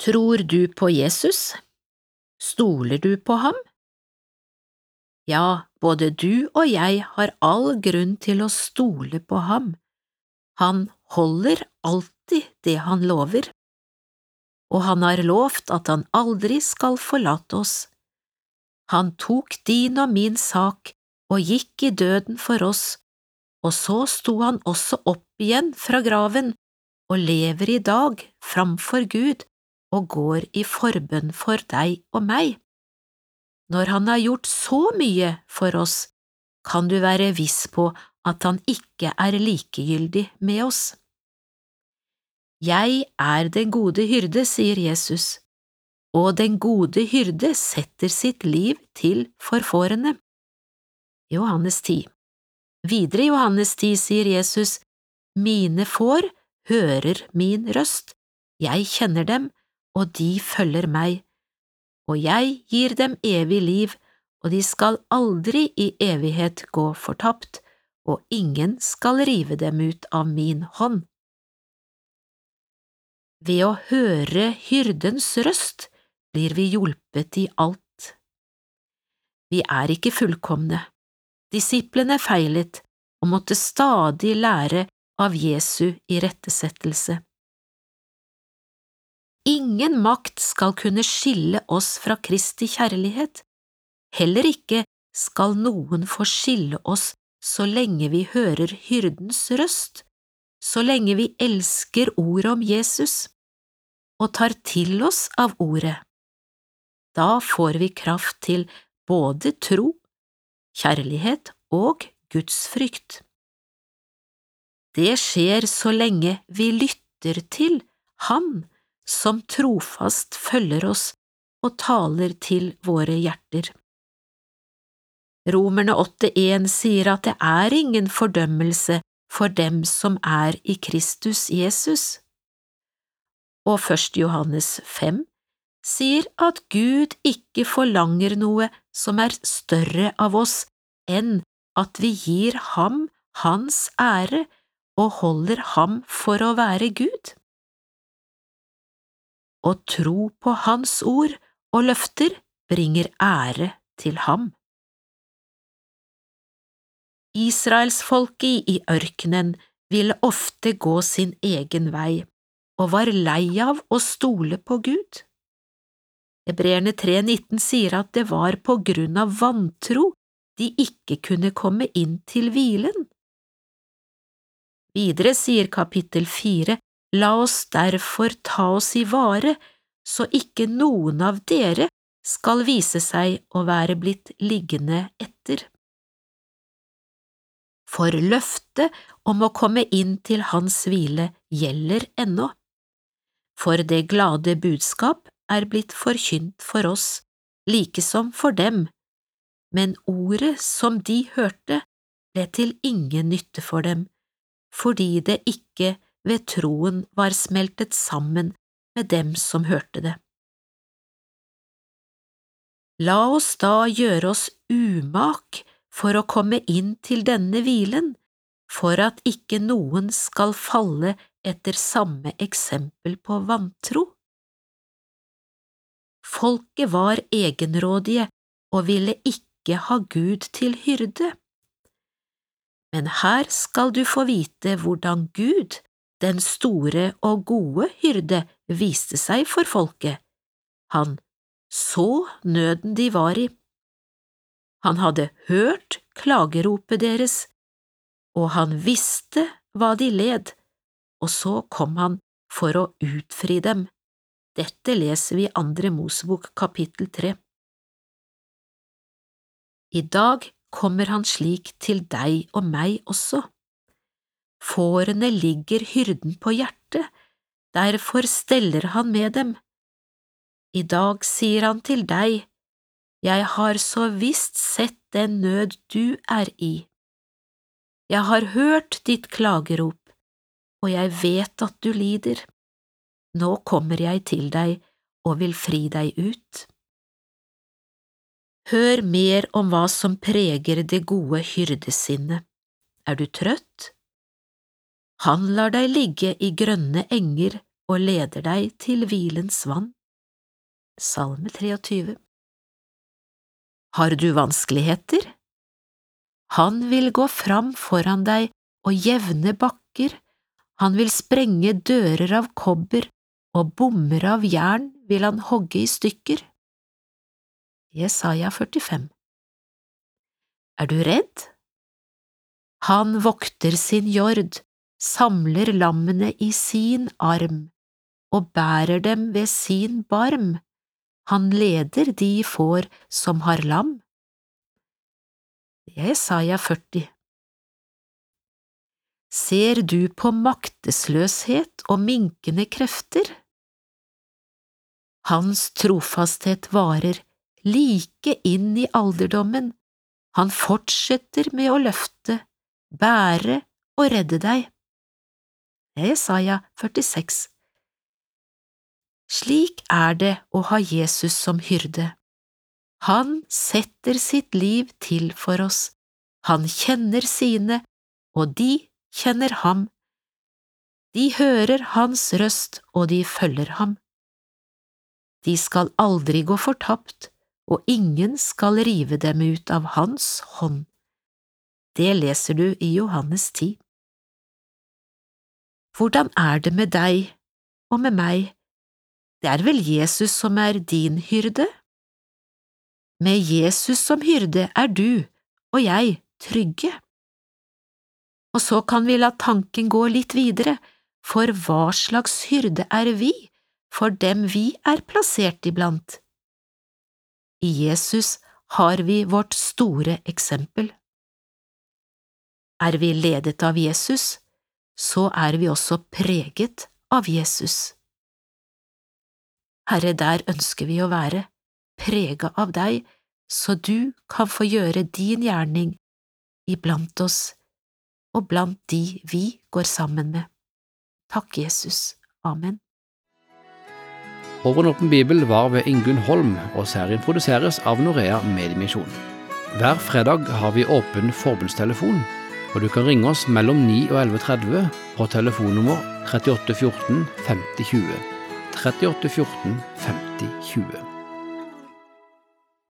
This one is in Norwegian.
Tror du på Jesus? Stoler du på ham? Ja, både du og jeg har all grunn til å stole på ham. Han holder alltid det han lover, og han har lovt at han aldri skal forlate oss. Han tok din og min sak og gikk i døden for oss, og så sto han også opp igjen fra graven og lever i dag framfor Gud og går i forbønn for deg og meg. Når han har gjort så mye for oss, kan du være viss på at han ikke er likegyldig med oss. Jeg er den gode hyrde, sier Jesus, og den gode hyrde setter sitt liv til for fårene. Johannes 10 Videre i Johannes 10 sier Jesus, Mine får hører min røst, jeg kjenner dem, og de følger meg, og jeg gir dem evig liv, og de skal aldri i evighet gå fortapt, og ingen skal rive dem ut av min hånd. Ved å høre hyrdens røst blir vi hjulpet i alt. Vi er ikke fullkomne. Disiplene feilet og måtte stadig lære av Jesu irettesettelse. Ingen makt skal kunne skille oss fra Kristi kjærlighet, heller ikke skal noen få skille oss så lenge vi hører hyrdens røst, så lenge vi elsker ordet om Jesus og tar til oss av ordet. Da får vi kraft til både tro, kjærlighet og gudsfrykt. Det skjer så lenge vi lytter til Han som trofast følger oss og taler til våre hjerter. Romerne 8,1 sier at det er ingen fordømmelse for dem som er i Kristus Jesus. Og 1. Johannes 5 sier at Gud ikke forlanger noe som er større av oss enn at vi gir ham hans ære og holder ham for å være Gud å tro på Hans ord og løfter bringer ære til ham. Israelsfolket i ørkenen ville ofte gå sin egen vei og var lei av å stole på Gud. Hebreerne 3,19 sier at det var på grunn av vantro de ikke kunne komme inn til hvilen. Videre sier kapittel 4 La oss derfor ta oss i vare, så ikke noen av dere skal vise seg å være blitt liggende etter. For løftet om å komme inn til Hans hvile gjelder ennå. For det glade budskap er blitt forkynt for oss, like som for dem, men ordet som de hørte, ble til ingen nytte for dem, fordi det ikke ved troen var smeltet sammen med dem som hørte det. La oss da gjøre oss umak for å komme inn til denne hvilen, for at ikke noen skal falle etter samme eksempel på vantro. Folket var egenrådige og ville ikke ha Gud til hyrde. Men her skal du få vite hvordan Gud den store og gode hyrde viste seg for folket. Han så nøden de var i. Han hadde hørt klageropet deres, og han visste hva de led, og så kom han for å utfri dem. Dette leser vi i Andre Mosebok kapittel tre. I dag kommer han slik til deg og meg også. Fårene ligger hyrden på hjertet, derfor steller han med dem. I dag sier han til deg, Jeg har så visst sett den nød du er i. Jeg har hørt ditt klagerop, og jeg vet at du lider. Nå kommer jeg til deg og vil fri deg ut. Hør mer om hva som preger det gode hyrdesinnet. Er du trøtt? Han lar deg ligge i grønne enger og leder deg til hvilens vann. Salme 23 Har du vanskeligheter? Han vil gå fram foran deg og jevne bakker, han vil sprenge dører av kobber, og bommer av jern vil han hogge i stykker. Jesaja 45 Er du redd? Han vokter sin jord, samler lammene i sin arm og bærer dem ved sin barm, han leder de får som har lam. Jesaja 40 Ser du på maktesløshet og minkende krefter? Hans trofasthet varer like inn i alderdommen, han fortsetter med å løfte, bære og redde deg. Jesaja 46 Slik er det å ha Jesus som hyrde. Han setter sitt liv til for oss, han kjenner sine, og de kjenner ham. De hører hans røst, og de følger ham. De skal aldri gå fortapt, og ingen skal rive dem ut av hans hånd. Det leser du i Johannes 10. Hvordan er det med deg og med meg? Det er vel Jesus som er din hyrde? Med Jesus som hyrde er du og jeg trygge. Og så kan vi la tanken gå litt videre, for hva slags hyrde er vi for dem vi er plassert iblant? I Jesus har vi vårt store eksempel. Er vi ledet av Jesus, så er vi også preget av Jesus. Herre, der ønsker vi å være, prega av deg, så du kan få gjøre din gjerning iblant oss og blant de vi går sammen med. Takk, Jesus. Amen. Over en åpen bibel var ved Ingunn Holm, og serien produseres av Norea Mediemisjon. Hver fredag har vi åpen forbundstelefon, og du kan ringe oss mellom 9 og 11.30 på telefonnummer 3814 5020. 3814 5020.